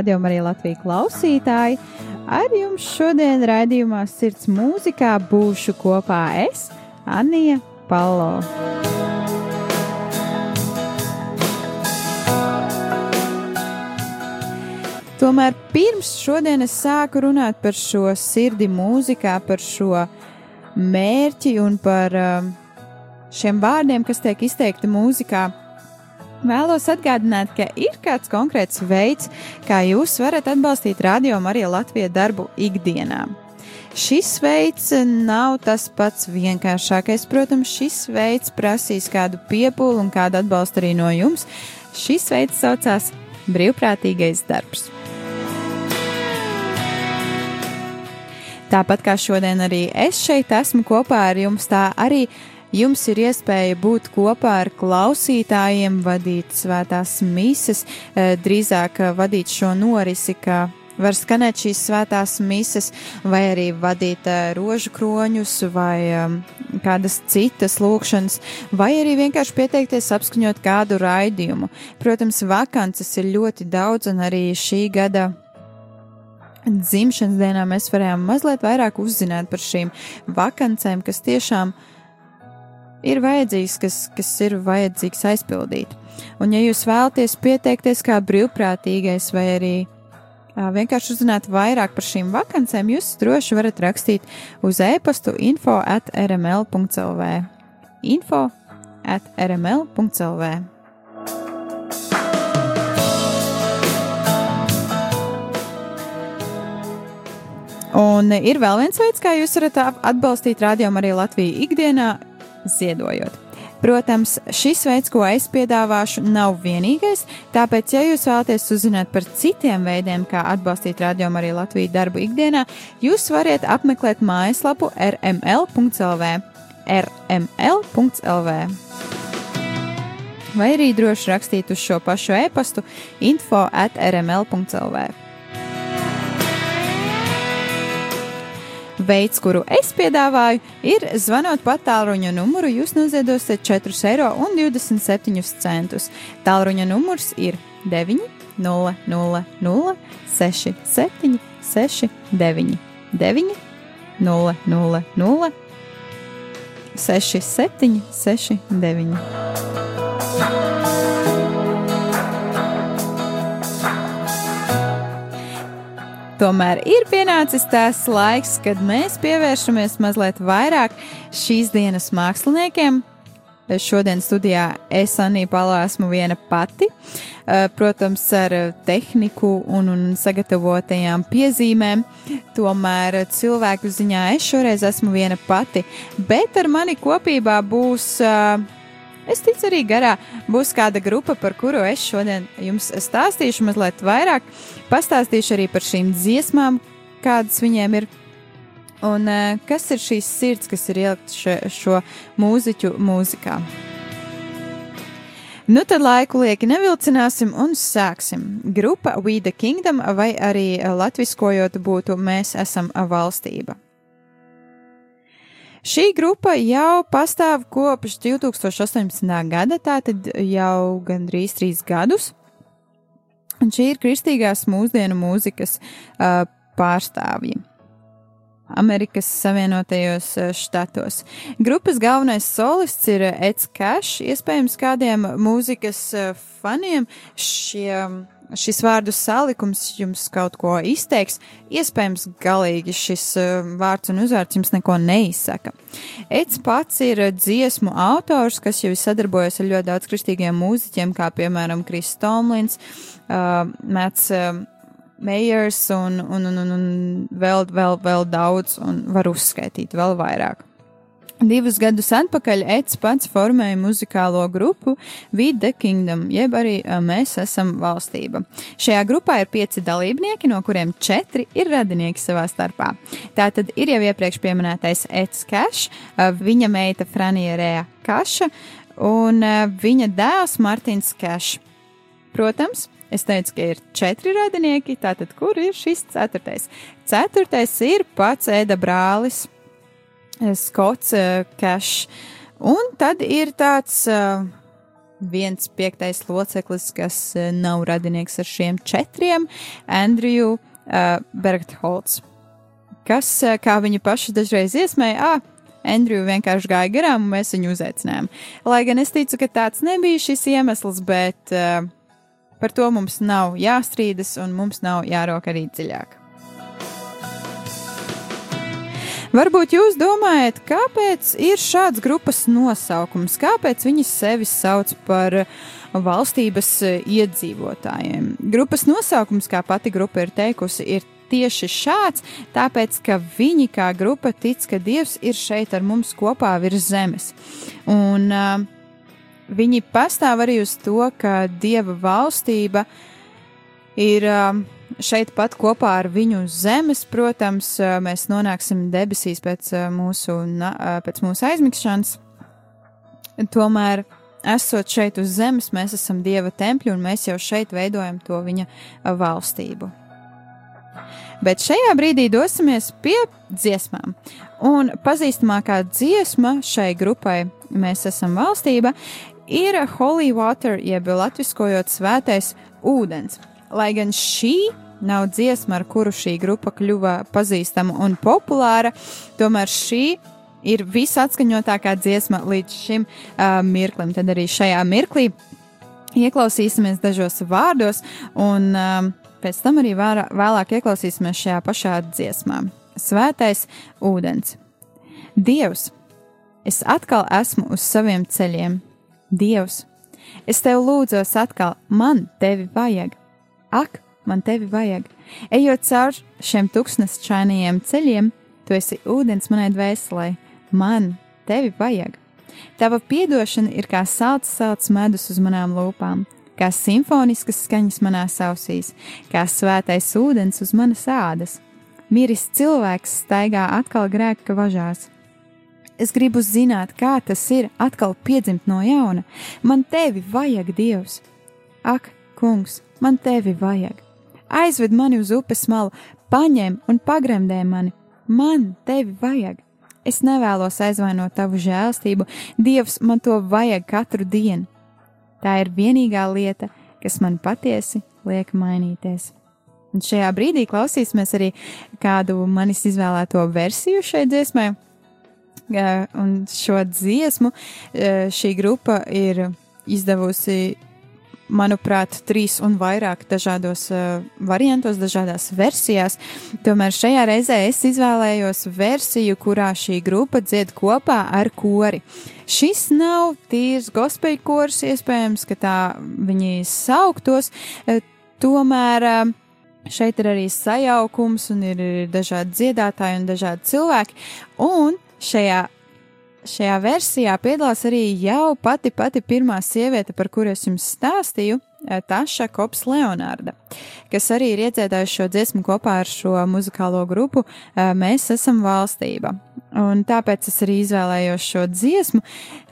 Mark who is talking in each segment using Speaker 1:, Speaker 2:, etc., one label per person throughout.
Speaker 1: Radiokamā arī Latvijas klausītāji! Ar jums šodien raidījumā Sirds mūzikā būšu kopā es, Anija Palo. Tomēr pirms šodien es sāku runāt par šo sirdi mūzikā, par šo mērķi un par um, šiem vārdiem, kas tiek izteikti mūzikā. Vēlos atgādināt, ka ir kāds konkrēts veids, kā jūs varat atbalstīt radio Mariju Latviju darbu ikdienā. Šis veids nav tas pats vienkāršākais, protams, šis veids prasīs kādu piepūli un kādu atbalstu arī no jums. Šis veids saucās brīvprātīgais darbs. Tāpat kā šodien arī es šeit esmu kopā ar jums, tā arī jums ir iespēja būt kopā ar klausītājiem, vadīt svētās mises, drīzāk vadīt šo norisi, kā var skanēt šīs svētās mises, vai arī vadīt rožu kroņus, vai um, kādas citas lūkšanas, vai arī vienkārši pieteikties apskaņot kādu raidījumu. Protams, vakances ir ļoti daudz, un arī šī gada dzimšanas dienā mēs varējām mazliet vairāk uzzināt par šīm vakancēm, kas tiešām ir vajadzīgs, kas, kas ir vajadzīgs aizpildīt. Un, ja jūs vēlaties pieteikties kā brīvprātīgais vai arī vienkārši uzzināt vairāk par šīm vakancēm, jūs droši varat rakstīt uz e-pastu info at rml.lv. info at rml.lv. Un ir vēl viens veids, kā jūs varat atbalstīt rādījumu arī Latviju ikdienā, ziedojot. Protams, šis veids, ko es piedāvāšu, nav vienīgais, tāpēc, ja jūs vēlaties uzzināt par citiem veidiem, kā atbalstīt rādījumu arī Latviju darbu ikdienā, jūs varat apmeklēt mājaslapu rml.lv. rml.lv. Vai arī droši rakstīt uz šo pašu e-pastu info at rml.lv. Veids, kuru es piedāvāju, ir zvanot pa tālruņa numuru. Jūs noziedosiet 4,27 eiro. Tālruņa numurs ir 9, 0, 0, 0, 6, 7, 6, 9, 9, 0, 0, 0, 6, 7, 6, 9. Tomēr ir pienācis tas laiks, kad mēs pievēršamies mazliet vairāk šīs dienas māksliniekiem. Šodien studijā es Anī Palo esmu viena pati, protams, ar tehniku un, un sagatavotajām piezīmēm. Tomēr cilvēku ziņā es šoreiz esmu viena pati, bet ar mani kopībā būs uh, Es ticu, arī garā būs kāda grupa, par kuru es šodien jums stāstīšu mazliet vairāk. Pastāstīšu arī par šīm dziesmām, kādas viņiem ir. Un uh, kas ir šīs sirds, kas ir ielikt šo, šo mūziķu mūzikā? Nu tad laiku lieki nevilcināsim un sāksim. Grupa We the Kingdom vai arī latviskojot būtu Mēs esam valstība. Šī grupa jau pastāv kopš 2018. gada, tātad jau gandrīz trīs gadus. Un šī ir kristīgās mūsdienu mūzikas uh, pārstāvji. Amerikas Savienotajos štatos. Grupas galvenais solists ir Eds Cash. Iespējams, kādiem mūzikas faniem šie šis vārdu salikums jums kaut ko izteiks, iespējams, galīgi šis uh, vārds un uzvārds jums neko neizsaka. Eds pats ir dziesmu autors, kas jau ir sadarbojies ar ļoti daudz kristīgiem mūziķiem, kā piemēram Kris Tomlins, uh, Mats uh, Mejers un, un, un, un, un vēl, vēl, vēl daudz, un var uzskaitīt vēl vairāk. Divus gadus atpakaļ Eds pats formēja muzikālo grupu We the Kingdom, jeb arī Mēs esam valstība. Šajā grupā ir pieci dalībnieki, no kuriem četri ir radinieki savā starpā. Tā tad ir jau iepriekš pieminētais Eds Kašs, viņa meita Franija Rēja Kaša un viņa dēls Martins Kašs. Protams, Es teicu, ka ir četri radinieki, tātad kur ir šis ceturtais? Ceturtais ir pats Ēda brālis, Skots Kešs. Un tad ir tāds uh, viens piektais loceklis, kas uh, nav radinieks ar šiem četriem - Andriju uh, Bergtholts. Kas, kā viņi paši dažreiz iesmēja, ah, Andriju vienkārši gāja garām, un mēs viņu uzaicinājām. Lai gan es ticu, ka tāds nebija šis iemesls, bet uh, par to mums nav jāstrīdas, un mums nav jārok arī dziļāk. Varbūt jūs domājat, kāpēc ir šāds grupas nosaukums, kāpēc viņi sevi sauc par valstības iedzīvotājiem. Grupas nosaukums, kā pati grupa ir teikusi, ir tieši šāds, tāpēc, ka viņi kā grupa tic, ka Dievs ir šeit ar mums kopā virs zemes. Un uh, viņi pastāv arī uz to, ka Dieva valstība ir uh, šeit pat kopā ar viņu zemes, protams, mēs nonāksim debesīs pēc mūsu, pēc mūsu aizmigšanas. Tomēr, esot šeit uz zemes, mēs esam Dieva tempļi un mēs jau šeit veidojam to viņa valstību. Bet šajā brīdī dosimies pie dziesmām. Un pazīstamākā dziesma šai grupai, mēs esam valstība, ir Holy Water, jeb latviskojot svētais ūdens. Lai gan šī nav dziesma, ar kuru šī grupa kļuva pazīstama un populāra, tomēr šī ir visatskaņotākā dziesma līdz šim uh, mirklim. Tad arī šajā mirklī ieklausīsimies dažos vārdos, un um, pēc tam arī vārā, vēlāk ieklausīsimies šajā pašā dziesmā. Svētais ūdens. Dievs, es atkal esmu uz saviem ceļiem. Dievs, es tev lūdzos atkal, man tevi vajag. Ak, man tevi vajag. Ejot cauri šiem tūkstnesčainajiem ceļiem, tu esi ūdens manai dvēselē, man tevi vajag. Tava piedošana ir kā salds, salds medus uz manām lūpām, kā simfoniskas skaņas manās ausīs, kā svētais ūdens uz manas ādas. Miris cilvēks staigā atkal grēka važās Es gribu zināt, kā tas ir atkal piedzimt no jauna. Man tevi vajag, Dievs! Ak, kungs, man tevi vajag! Aizved mani uz upes malu, paņem un pagremdē mani! Man tevi vajag! Es nevēlos aizvainot tavu žēlstību, Dievs man to vajag katru dienu. Tā ir vienīgā lieta, kas man patiesi liek mainīties. Un šajā brīdī klausīsimies arī kādu manis izvēlēto versiju šai dziesmai un šo dziesmu šī grupa ir izdevusi, manuprāt, trīs un vairāk dažādos variantos, dažādās versijās. Tomēr šajā reizē es izvēlējos versiju, kurā šī grupa dzied kopā ar kori. Šis nav tīrs gospel kors, iespējams, ka tā viņi sauktos, tomēr šeit ir arī sajaukums un ir dažādi dziedātāji un dažādi cilvēki. Un Šajā, šajā versijā piedalās arī jau pati pati pirmā sieviete, par kuru es jums stāstīju, eh, Taša Kops Leonārda, kas arī ir iedziedājusi šo dziesmu kopā ar šo muzikālo grupu eh, Mēs esam valstība. Un tāpēc es arī izvēlējos šo dziesmu,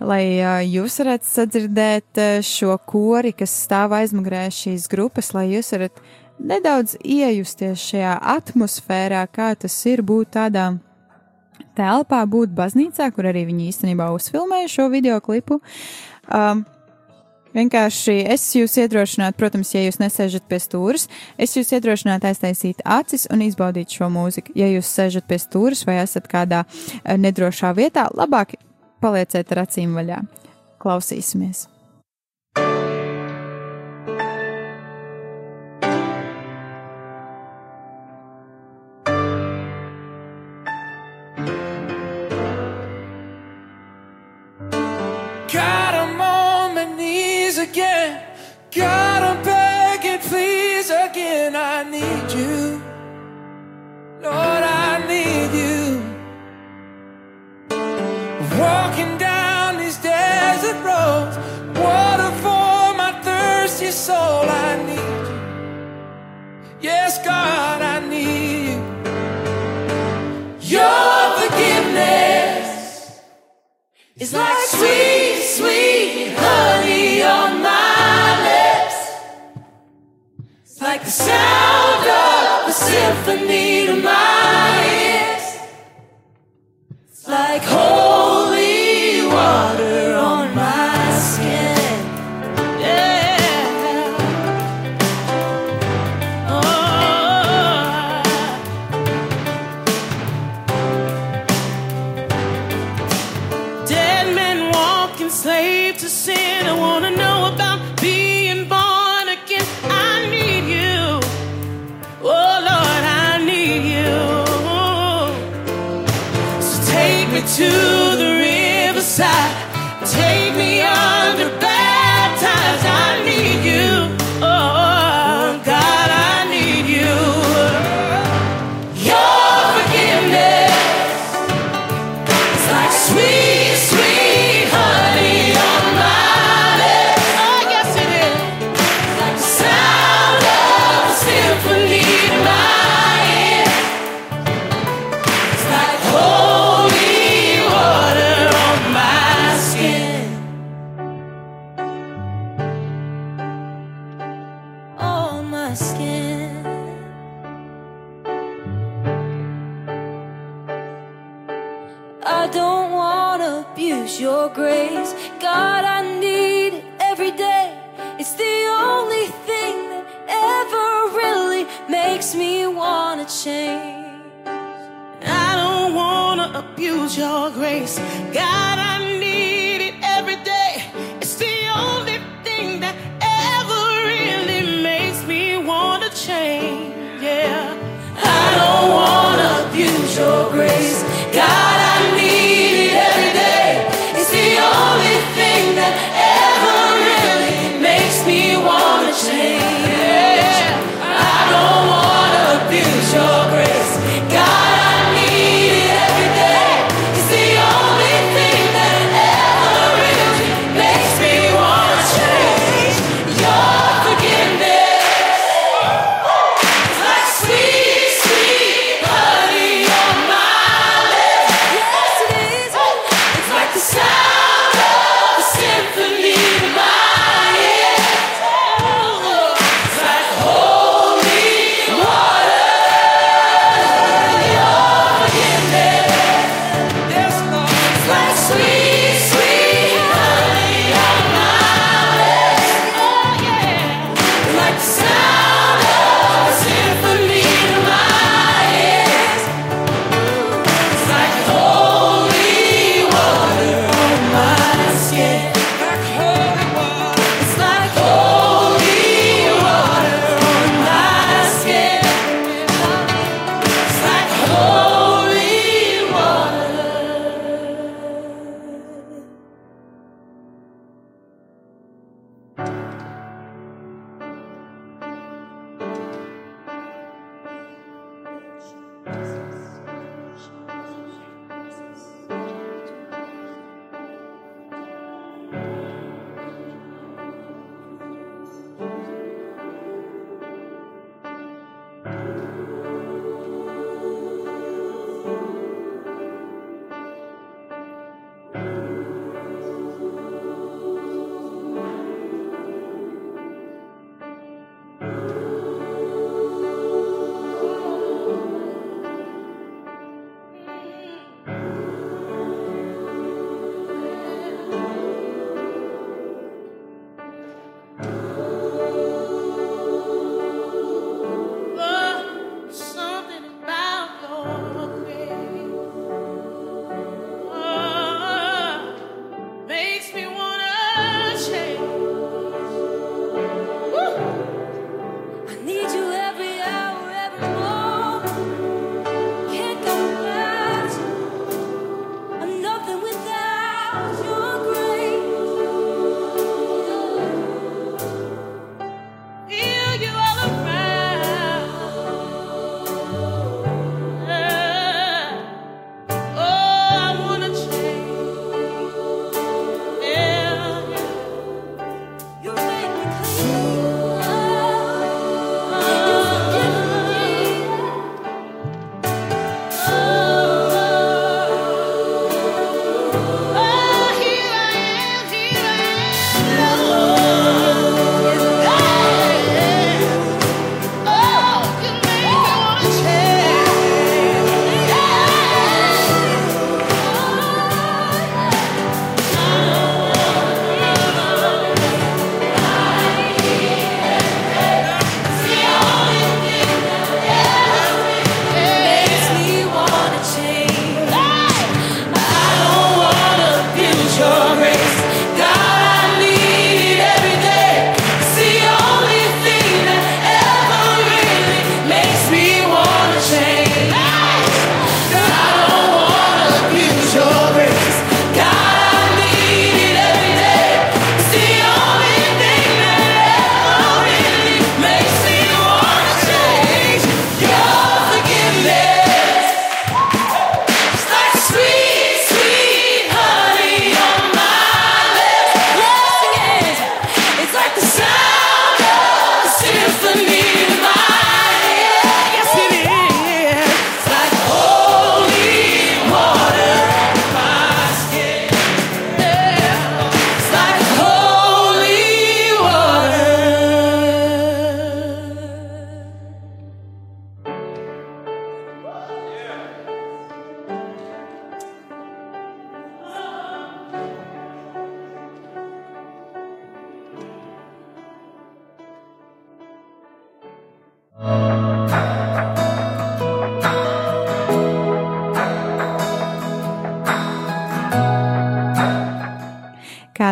Speaker 1: lai eh, jūs varētu sadzirdēt šo kori, kas stāv aizmugurē šīs grupas, lai jūs varat nedaudz iejusties šajā atmosfērā, kā tas ir būt tādām telpā būt baznīcā, kur arī viņi īstenībā uzfilmēja šo video klipu. Um, Vienkārši es jūs iedrošinātu, protams, ja jūs nesēžat pie stūres, es jūs iedrošinātu aiztaisīt acis un izbaudīt šo mūziku. Ja jūs sēžat pie stūres vai esat kādā eh, nedrošā vietā, labāk palieciet ar acīm vaļā. Klausīsimies!
Speaker 2: God, I'm on my knees again. God, I'm begging, please again. I need you. Lord, I need you. Walking down these desert roads, water for my thirsty soul. The sound of a symphony to my ears.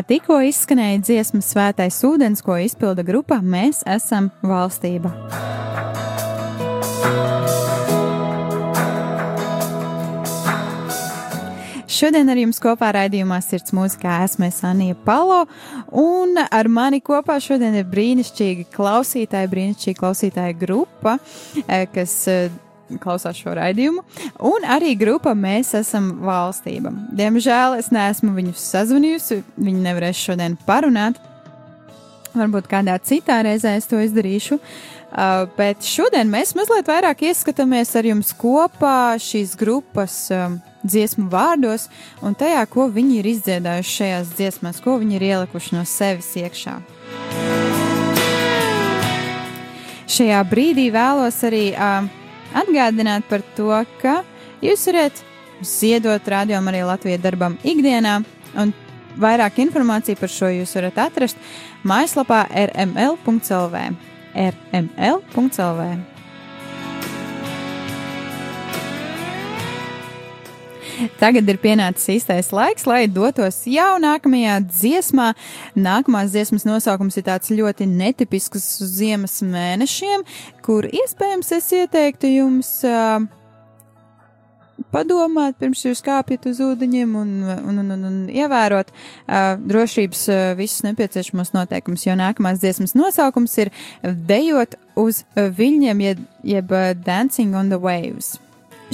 Speaker 1: Tikko izskanēja dziesma Svētais ūdens, ko izpilda grupa Mēs esam valstība. Šodien ar jums kopā raidījumā Sirds mūzikā esmu Sanija Palo, un ar mani kopā šodien ir brīnišķīga klausītāja, brīnišķīga klausītāja grupa, eh, kas eh, klausās šo raidījumu, un arī grupa Mēs esam valstība. Diemžēl es neesmu viņus sazvanījusi, viņi nevarēs šodien parunāt. Varbūt kādā citā reizē es to izdarīšu. Uh, bet šodien mēs mazliet vairāk ieskatāmies ar jums kopā šīs grupas um, dziesmu vārdos un tajā, ko viņi ir izdziedājuši šajās dziesmās, ko viņi ir ielikuši no sevis iekšā. Šajā brīdī vēlos arī uh, atgādināt par to, ka jūs varat ziedot rādījumu arī Latvijas darbam ikdienā, un vairāk informāciju par šo jūs varat atrast mājaslapā rml.lv. rml.lv. Tagad ir pienācis īstais laiks, lai dotos jau nākamajā dziesmā. Nākamās dziesmas nosaukums ir tāds ļoti netipisks uz ziemas mēnešiem, kur iespējams es ieteiktu jums. Uh, padomāt, pirms jūs kāpjat uz ūdeņiem un, un, un, un, un ievērot uh, drošības uh, visus nepieciešamos noteikumus, jo nākamās dziesmas nosaukums ir Dejot uz viļņiem, jeb, jeb Dancing on the Waves.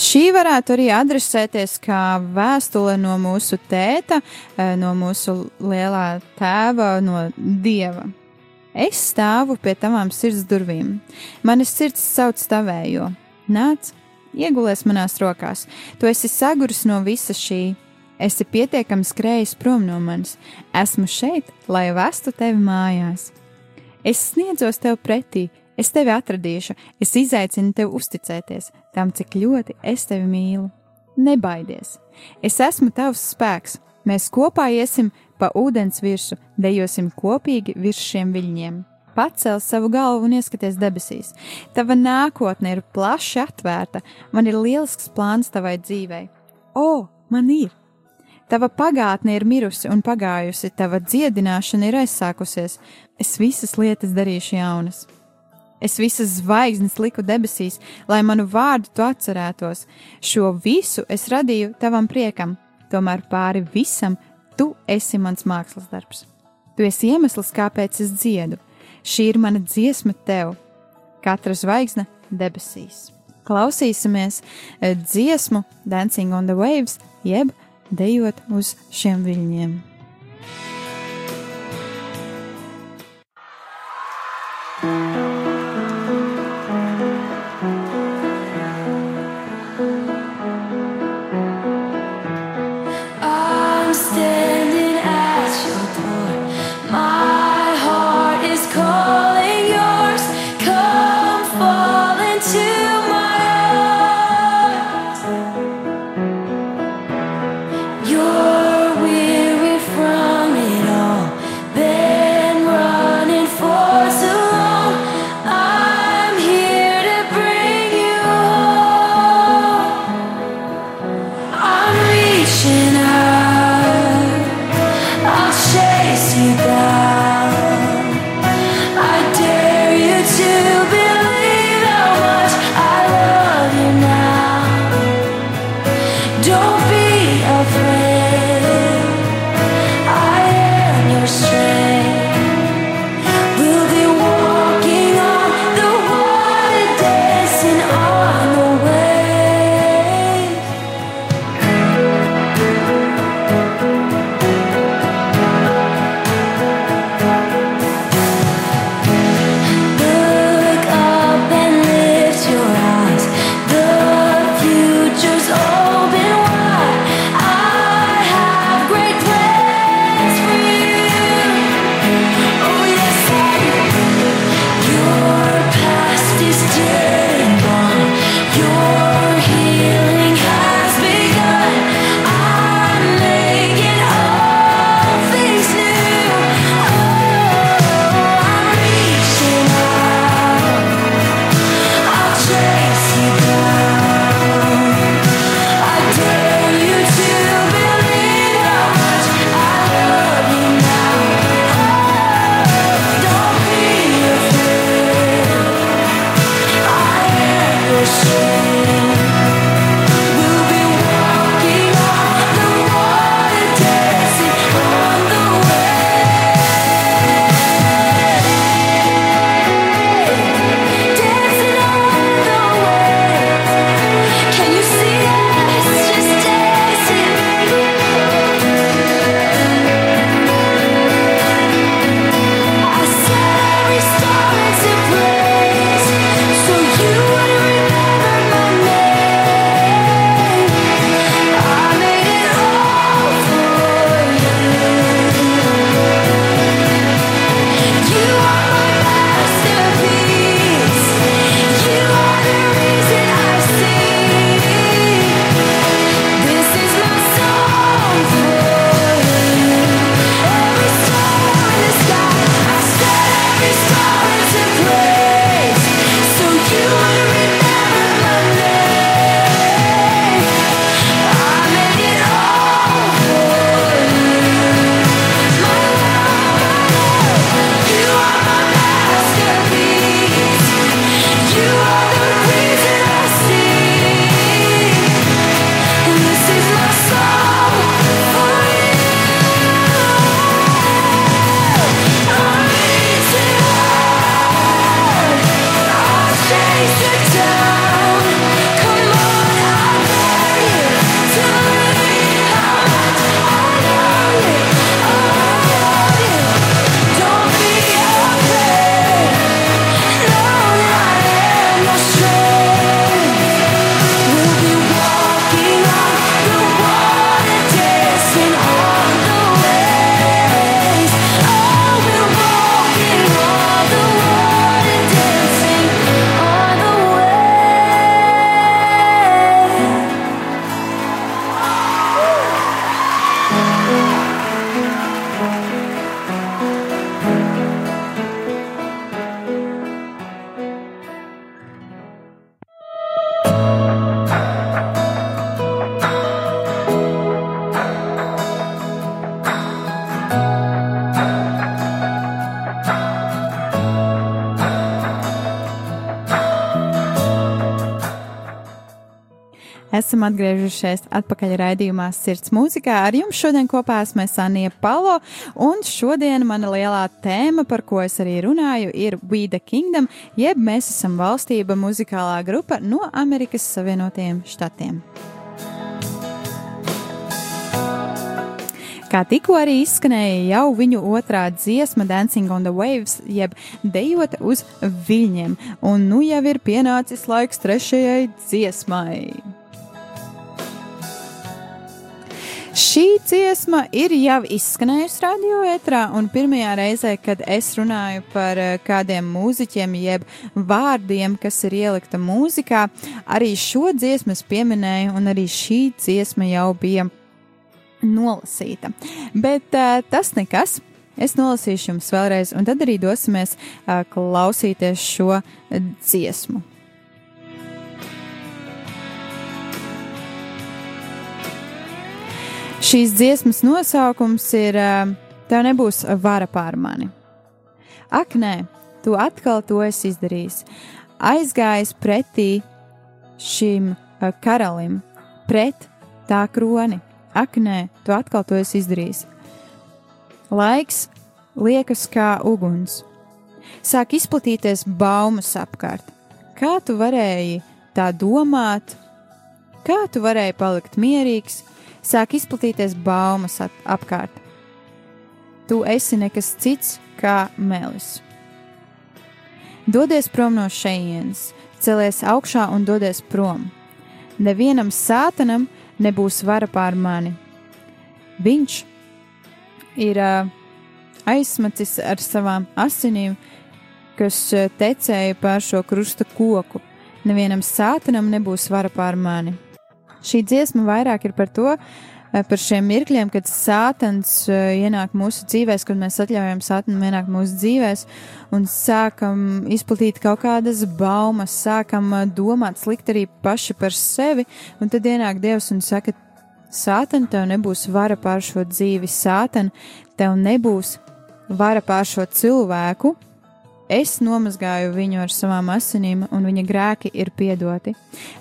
Speaker 1: Šī varētu arī adresēties kā vēstule no mūsu tēta, eh, no mūsu lielā tēva, no dieva. Es stāvu pie tavām sirds durvīm. Manas sirds sauc tavējo. Nāc, iegulies manās rokās. Tu esi saguris no visa šī. Esi pietiekami skrējis prom no manis. Esmu šeit, lai vestu tevi mājās. Es sniedzos tev pretī, Es tevi atradīšu, es izaicinu tevi uzticēties tam, cik ļoti es tevi mīlu. Nebaidies! Es esmu tavs spēks! Mēs kopā iesim pa ūdens virsmu, dejosim kopīgi virs šiem viļņiem. Pacel savu galvu un ieskaties debesīs. Tava nākotne ir plaši atvērta, man ir lielisks plāns tavai dzīvei. O, man ir! Tava pagātne ir mirusi un pagājusi, tava dziedināšana ir aizsākusies. Es visas lietas darīšu jaunas. Es visas zvaigznes liku debesīs, lai manu vārdu tu atcerētos. Šo visu es radīju tavam priekam, tomēr pāri visam tu esi mans mākslas darbs. Tu esi iemesls, kāpēc es dziedu. Šī ir mana dziesma tev, katra zvaigzne debesīs. Klausīsimies eh, dziesmu Dancing on the Waves, jeb dejot uz šiem viļņiem. Esam atgriežušies atpakaļ raidījumā Sirds mūzikā. Ar jums šodien kopā esmu Sanija Palo, un šodien mana lielā tēma, par ko es arī runāju, ir We the Kingdom, jeb mēs esam valstība muzikālā grupa no Amerikas Savienotajiem štatiem. Kā tikko arī izskanēja jau viņu otrā dziesma, Dancing on the Waves, jeb dejot uz viļņiem, un nu jau ir pienācis laiks trešajai dziesmai. Šī dziesma ir jau izskanējusi radio ētrā, un pirmajā reizē, kad es runāju par eh, kādiem mūziķiem, jeb vārdiem, kas ir ielikta mūzikā, arī šo dziesmu es pieminēju, un arī šī dziesma jau bija nolasīta. Bet uh, tas nekas. Es nolasīšu jums vēlreiz, un tad arī dosimies uh, klausīties šo dziesmu. Šīs dziesmas nosaukums ir uh, Tev nebūs vara pār mani. Ak, nē, tu atkal to esi izdarījis. Aizgājis pretī šim uh, karalim, pret tā kroni Ak, nē, tu atkal to esi izdarījis. Laiks liekas kā uguns. Sāk izplatīties baumas apkārt. Kā tu varēji tā domāt? Kā tu varēji palikt mierīgs? Sāk izplatīties baumas apkārt. Tu esi nekas cits kā melis. Dodies prom no šejienes, celies augšā un dodies prom. Nevienam sātanam nebūs vara pār mani. Viņš ir uh, aizsmacis ar savām asinīm, kas tecēja pār šo krusta koku. Nevienam sātanam nebūs vara pār mani. Šī dziesma vairāk ir par to, par šiem mirkļiem, kad sātans ienāk mūsu dzīvēs, kad mēs atļaujam sātanam ienākt mūsu dzīvēs un sākam izplatīt kaut kādas baumas, sākam domāt slikti arī paši par sevi, un tad ienāk Dievs un saka, Sātan, tev nebūs vara pār šo dzīvi, Sātan, tev nebūs vara pār šo cilvēku, es nomazgāju viņu ar savām asinīm, un viņa grēki ir piedoti.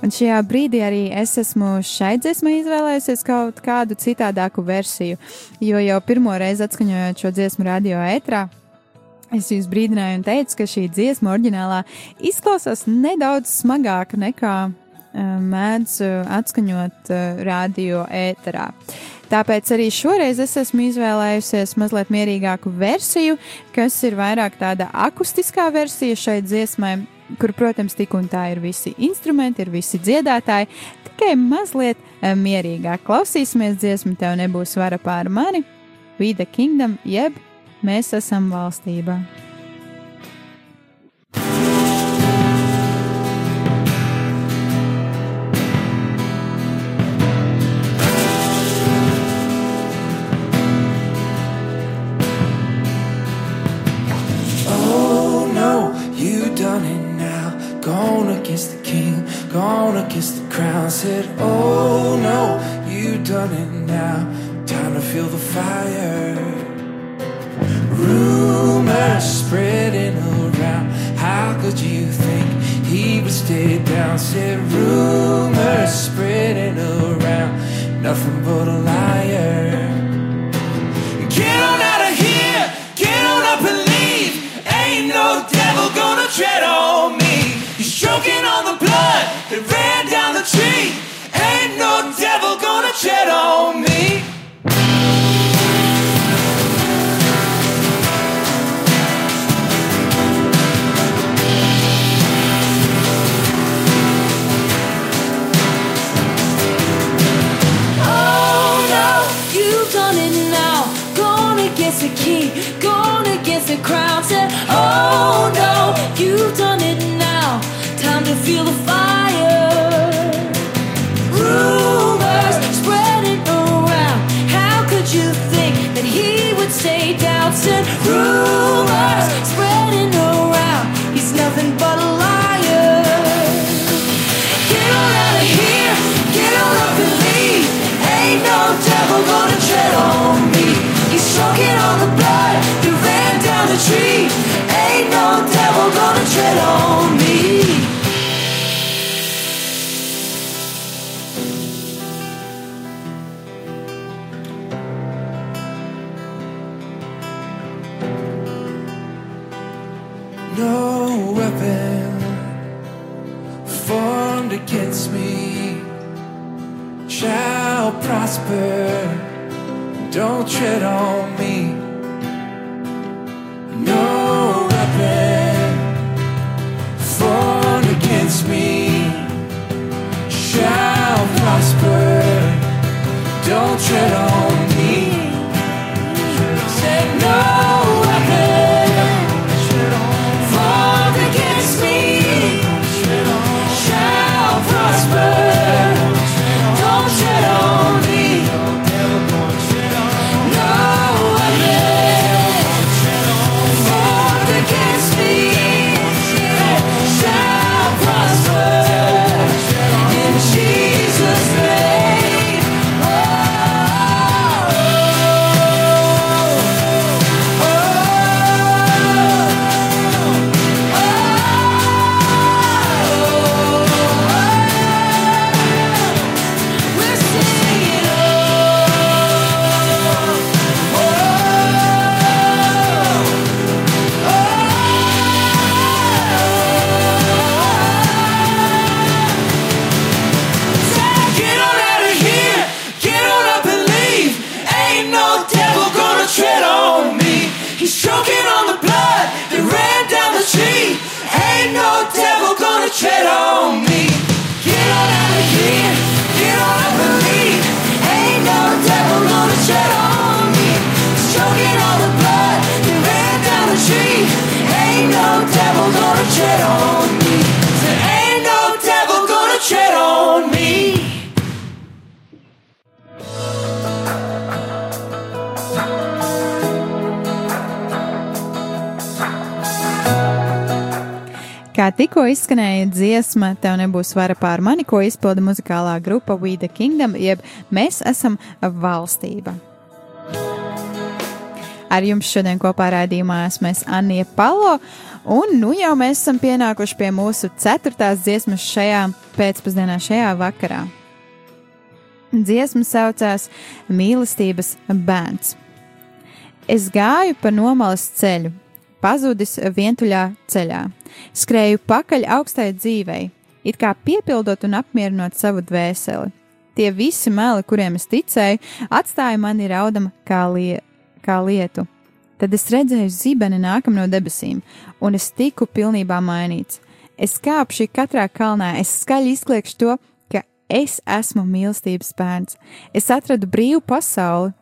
Speaker 1: Un šajā brīdī arī es esmu šai dziesmai izvēlējusies kaut kādu citādāku versiju, jo jau pirmo reizi atskaņojot šo dziesmu radio ētrā. Es jūs brīdināju un teicu, ka šī dziesma oriģinālā izklausās nedaudz smagāka nekā uh, mēdz uh, atskaņot uh, radio ēterā. Tāpēc arī šoreiz es esmu izvēlējusies mazliet mierīgāku versiju, kas ir vairāk tāda akustiskā versija šai dziesmai, kur, protams, tik un tā ir visi instrumenti, ir visi dziedātāji, tikai mazliet eh, mierīgāk. Klausīsimies dziesmu, tev nebūs vara pār mani, the Kingdom, jeb mēs esam valstībā.
Speaker 3: Kiss the crown. Said, oh no, you done it now. Time to feel the fire. Rumors spreading around. How could you think he would stay down? Said, rumors spreading around. Nothing but a liar the
Speaker 2: crowd Said, oh no, you've done it now. Time to feel the fire. Rumors spreading around. How could you think that he would stay down? Said, rumors spreading around. He's nothing but a liar. Get on out of here, get on up and leave. Ain't no devil gonna tree. Ain't no devil gonna tread on me.
Speaker 3: No weapon formed against me shall prosper. Don't tread on me. it
Speaker 1: all. Tikko izskanēja dziesma, tev nebūs vara pār mani, ko izpilda muzikālā grupa We the Kingdom, jeb Mēs esam valstība. Ar jums šodien kopā raidījumā esmu es Anija Palo, un nu jau mēs esam pienākuši pie mūsu ceturtās dziesmas šajā pēcpusdienā, šajā vakarā. Dziesma saucās Mīlestības bērns. Es gāju pa nomalas ceļu, pazudis vientuļā ceļā, skrēju pakaļ augstai dzīvei, it kā piepildot un apmierinot savu dvēseli. Tie visi meli, kuriem es ticēju, atstāja mani raudama kā, lie, kā lietu. Tad es redzēju zibeni nākam no debesīm, un es tiku pilnībā mainīts. Es kāpšu katrā kalnā, es skaļi izkliekšu to, ka es esmu mīlestības bērns. Es atradu brīvu pasauli,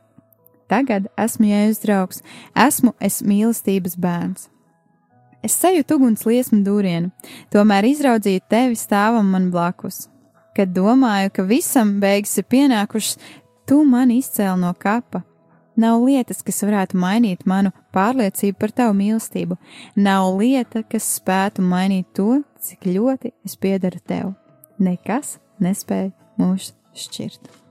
Speaker 1: Tagad esmu jēzus draugs, esmu es mīlestības bērns. Es sajūtu uguns liesmu dūrienu, tomēr izraudzīju tevi stāvam man blakus. Kad domāju, ka visam beigas ir pienākušas, tu mani izcēli no kapa. Nav lietas, kas varētu mainīt manu pārliecību par tavu mīlestību. Nav lieta, kas spētu mainīt to, cik ļoti es piedaru tev. Nekas nespēja mūs šķirt.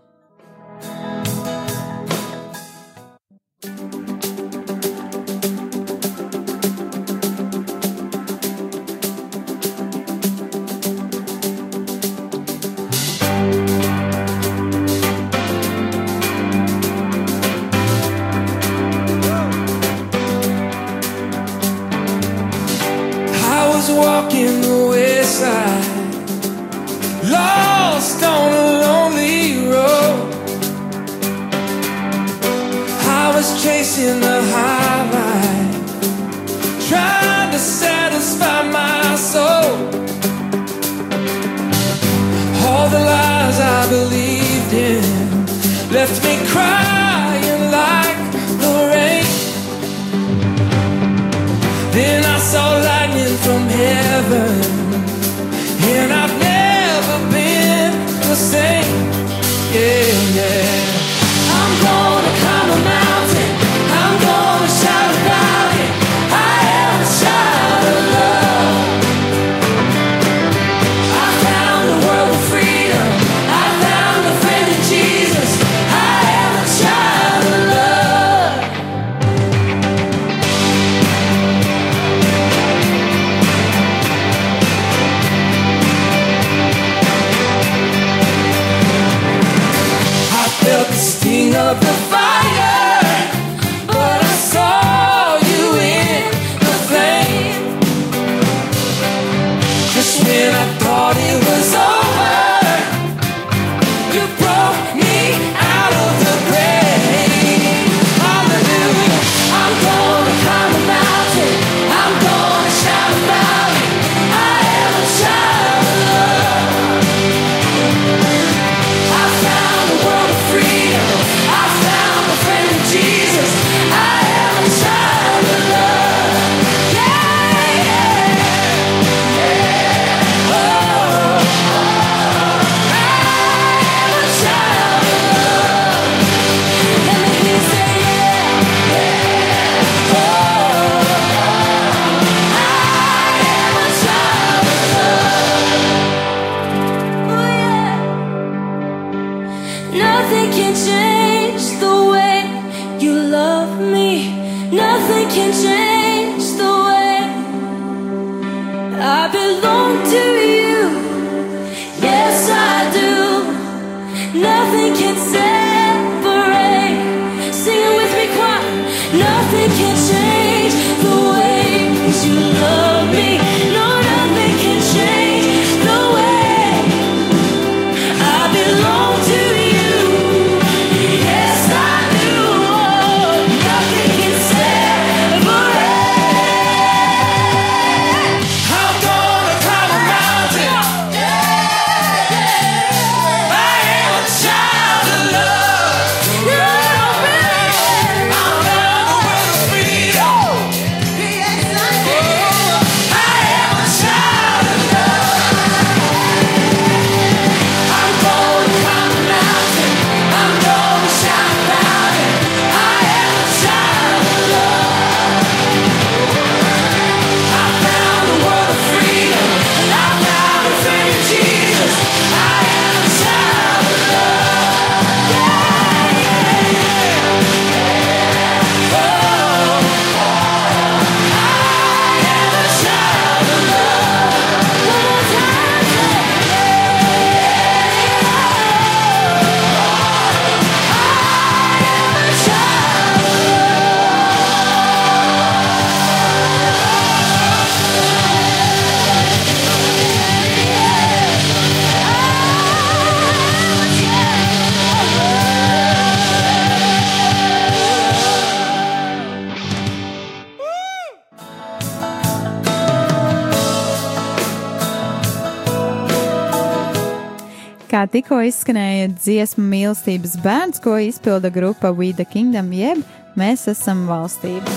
Speaker 1: Tikko izskanēja dziesmu mīlestības bērns, ko izpilda grupa We the Kingdom, jeb Mēs esam valstība.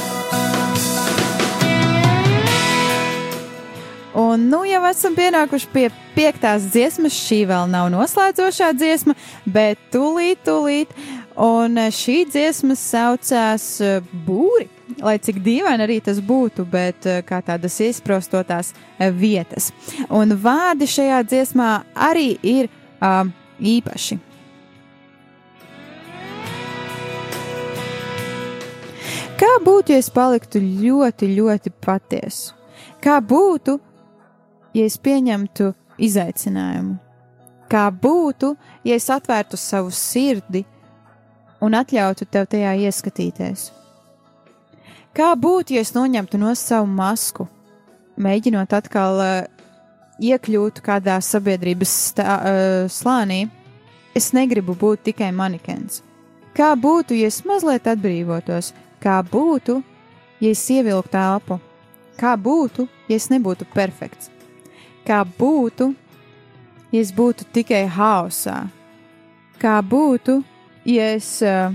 Speaker 1: Un nu jau esam pienākuši pie piektās dziesmas. Šī vēl nav noslēdzošā dziesma, bet tūlīt, tūlīt. Un eh, šī dziesma saucās eh, Būri. Lai cik dīvaini arī tas būtu, bet eh, kā tādas izprostotās vietas. Un vārdi šajā dziesmā arī ir īpaši. Kā būtu, ja es paliktu ļoti, ļoti patiesu? Kā būtu, ja es pieņemtu izaicinājumu? Kā būtu, ja es atvērtu savu sirdi un atļautu tev tajā ieskatīties? Kā būtu, ja es noņemtu no savu masku, mēģinot atkal uh, iekļūt kādā sabiedrības stā, uh, slānī? Es negribu būt tikai manikens. Kā būtu, ja es mazliet atbrīvotos? Kā būtu, ja es ievilktu telpu? Kā būtu, ja es nebūtu perfekts? Kā būtu, ja es būtu tikai haosā? Kā būtu, ja es uh,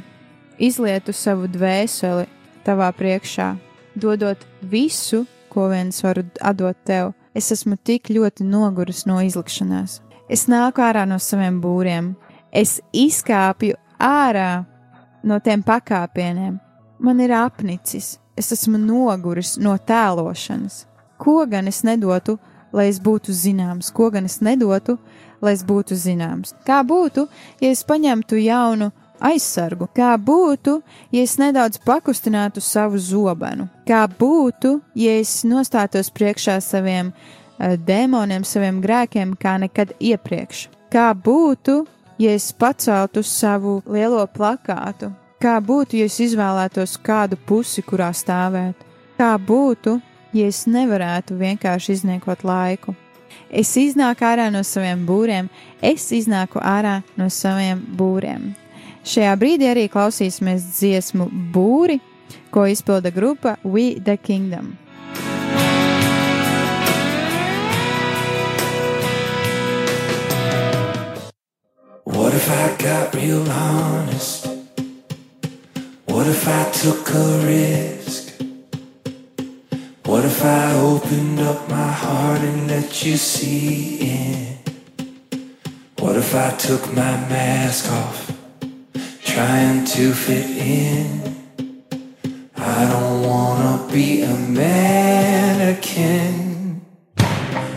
Speaker 1: izlietu savu dvēseli tavā priekšā, dodot visu, ko viens varu atdot tev? Es esmu tik ļoti noguris no izlikšanās. Es nāku ārā no saviem būriem, es izkāpju ārā no tiem pakāpieniem. Man ir apnicis, es esmu noguris no tēlošanas. Ko gan es nedotu, lai es būtu zināms, ko gan es nedotu, lai es būtu zināms? Kā būtu, ja es paņemtu jaunu aizsargu? Kā būtu, ja es nedaudz pakustinātu savu zobenu? Kā būtu, ja es nostātos priekšā saviem uh, dēmoniem, saviem grēkiem, kā nekad iepriekš? Kā būtu, ja es paceltu savu lielo plakātu? Kā būtu, ja es izvēlētos kādu pusi, kurā stāvēt? Kā būtu, ja es nevarētu vienkārši izniekot laiku? Es iznāku ārā no saviem būriem, es iznāku ārā no saviem būriem. Šajā brīdī arī klausīsimies dziesmu būri, ko izpilda grupa We the Kingdom.
Speaker 3: What if I got real honest? What if I took a risk? What if I opened up my heart and let you see in? What if I took my mask off, trying to fit in? I don't wanna be a mannequin.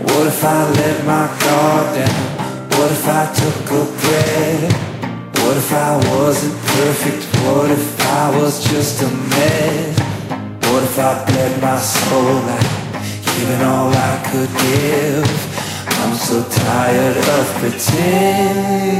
Speaker 3: What if I let my guard down? What if I took a breath? What if I wasn't perfect? What if I was just a mess? What if I bled my soul out, giving all I could give? I'm so tired of pretending.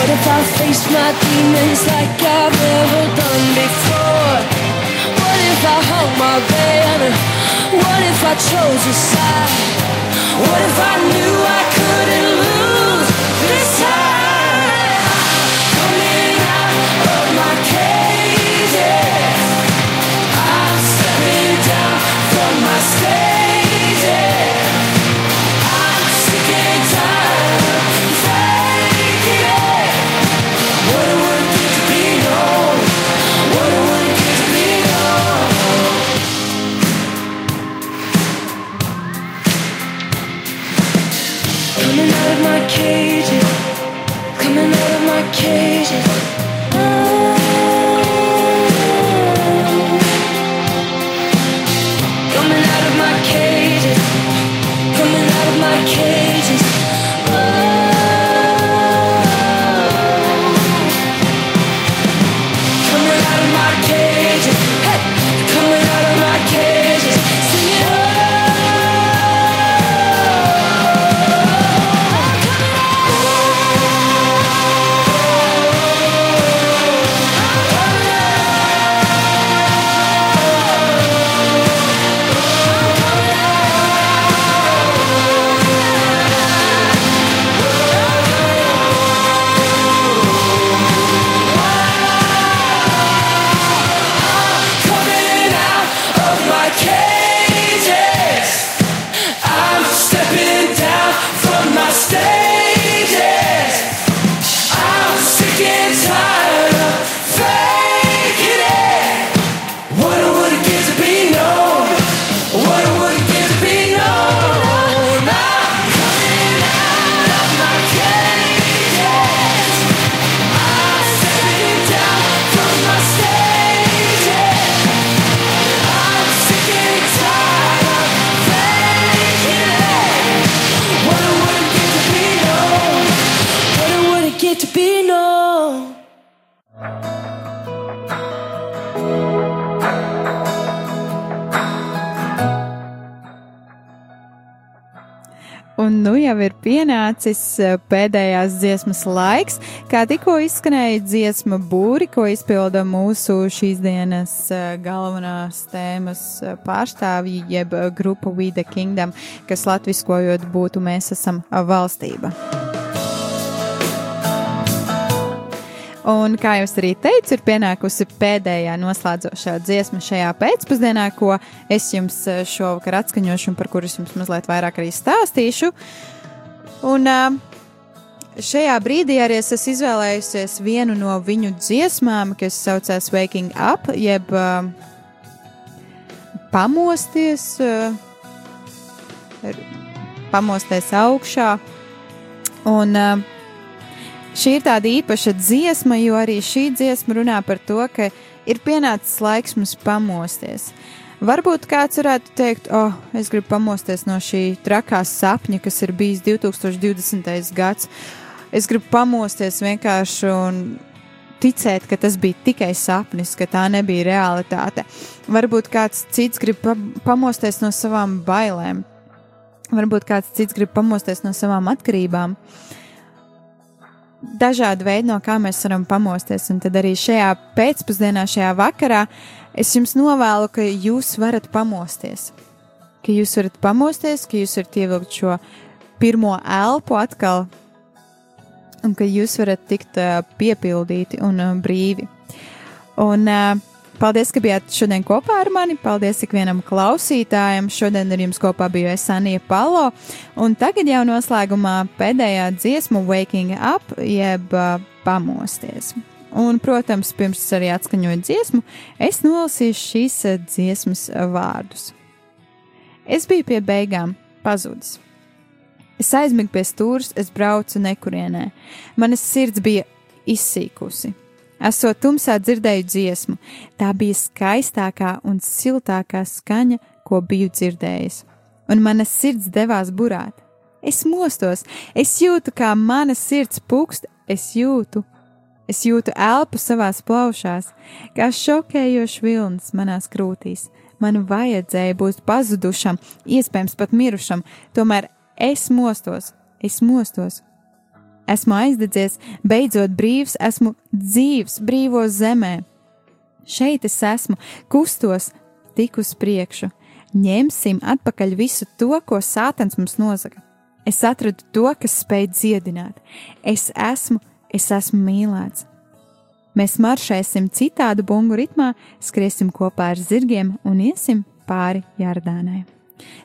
Speaker 3: What
Speaker 2: if I faced my demons like I've never done before? What if I hung my banner? What if I chose a side? What if I knew I
Speaker 1: ir pienācis eh, pēdējās dziesmas laiks, kā tikko izskanēja dziesma būri, ko izpilda mūsu šīs dienas eh, galvenās tēmas eh, pārstāvji, jeb grupa We the Kingdom, kas latviskojot būtu mēs esam valstība. Un, kā jau es arī teicu, ir pienākusi pēdējā noslēdzošā dziesma šajā pēcpusdienā, ko es jums šovakar atskaņošu un par kuras jums mazliet vairāk arī stāstīšu. Un šajā brīdī arī es esmu izvēlējusies vienu no viņu dziesmām, kas saucās Waking Up, jeb pamosties, pamosties augšā. Un Šī ir tāda īpaša dziesma, jo arī šī dziesma runā par to, ka ir pienācis laiks mums pamosties. Varbūt kāds varētu teikt, oh, es gribu pamosties no šī trakā sapņa, kas ir bijis 2020. gads. Es gribu pamosties vienkārši un ticēt, ka tas bija tikai sapnis, ka tā nebija realitāte. Varbūt kāds cits grib pa pamosties no savām bailēm. Varbūt kāds cits grib pamosties no savām atkarībām dažādi veidi, no kā mēs varam pamosties. Un tad arī šajā pēcpusdienā, šajā vakarā, es jums novēlu, ka jūs varat pamosties. Ka jūs varat pamosties, ka jūs varat ievilkt šo pirmo elpu atkal, un ka jūs varat tikt uh, piepildīti un uh, brīvi. Un uh, paldies, ka bijāt šodien kopā ar mani. Paldies ikvienam klausītājam. Šodien ar jums kopā biju es Anija Palo. Un tagad jau noslēgumā pēdējā dziesma Waking Up, jeb uh, pamosties. Un, protams, pirms es arī atskaņoju dziesmu, es nolasīšu šīs eh, dziesmas vārdus. Es biju pie beigām, pazudis. Es aizmigu pie stūres, es braucu nekurienē. Manas sirds bija izsīkusi. Esot tumsā dzirdēju dziesmu, tā bija skaistākā un siltākā skaņa, ko biju dzirdējis, un mana sirds devās burāt. Es mostos, es jūtu, kā mana sirds pukst, es jūtu, es jūtu elpu savās plaušās, kā šokējošs vilnis manās krūtīs. Man vajadzēja būt pazudušam, iespējams pat mirušam, tomēr es mostos, es mostos, esmu aizdedzies, beidzot brīvs, esmu dzīvs, brīvo zemē. Šeit es esmu, kustos, tik uz priekšu. Ņemsim atpakaļ visu to, ko sātans mums nozaga. Es atradu to, kas spēj dziedināt. Es esmu, es esmu mīlēts. Mēs maršēsim citādu bungu ritmā, skriesim kopā ar zirgiem un iesim pāri Jardānai.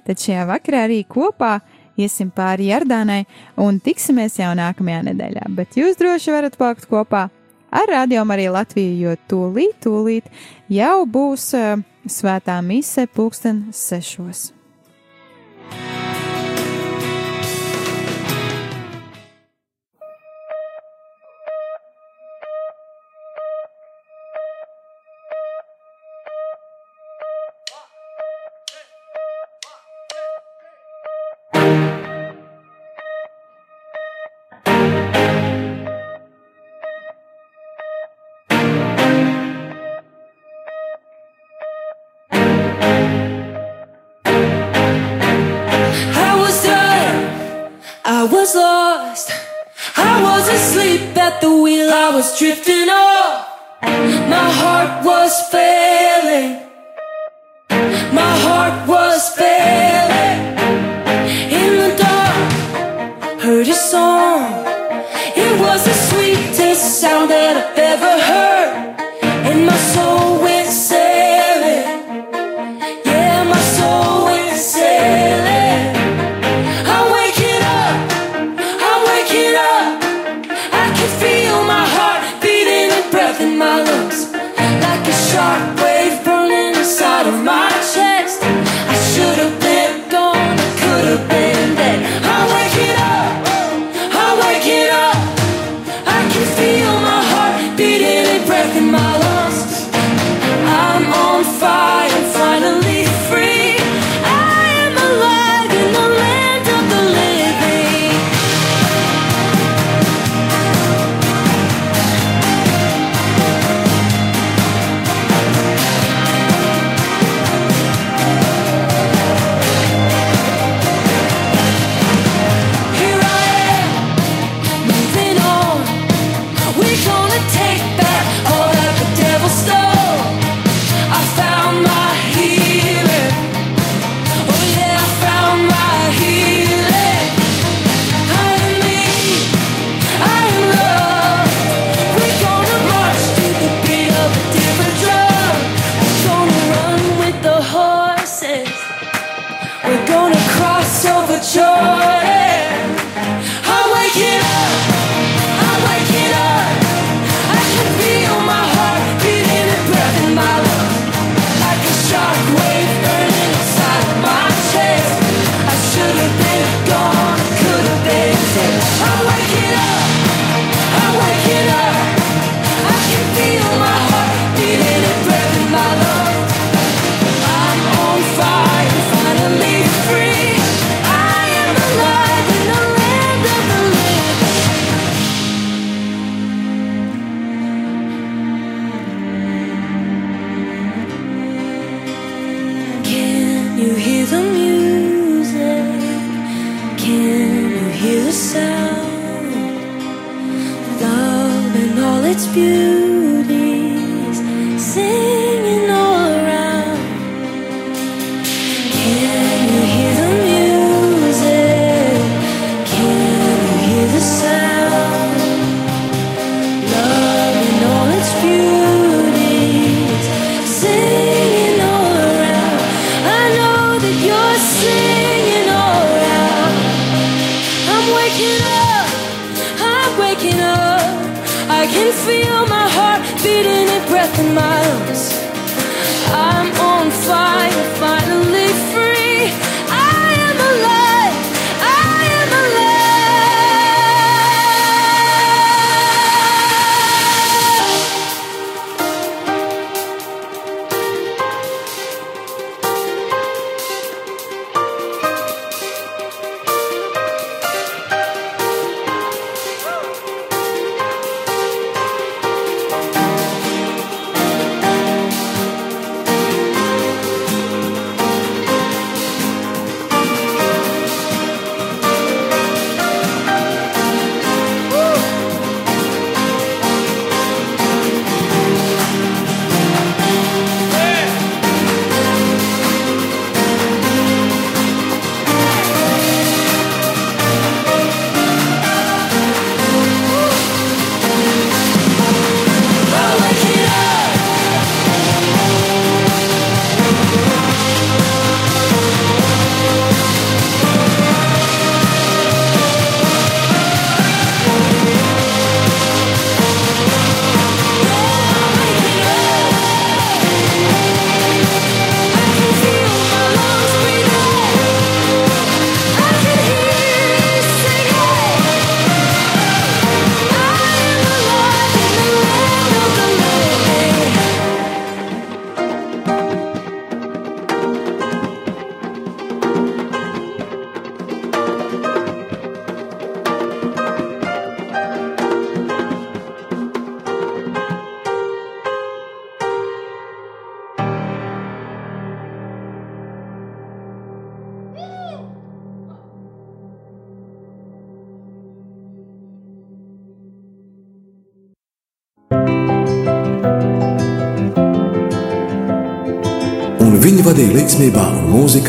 Speaker 1: Tad šajā vakarā arī kopā iesim pāri Jardānai un tiksimies jau nākamajā nedēļā. Bet jūs droši varat palikt kopā ar Radio Mariju Latviju, jo tūlīt, tūlīt jau būs uh, svētā mise pulksten sešos.
Speaker 2: Drifting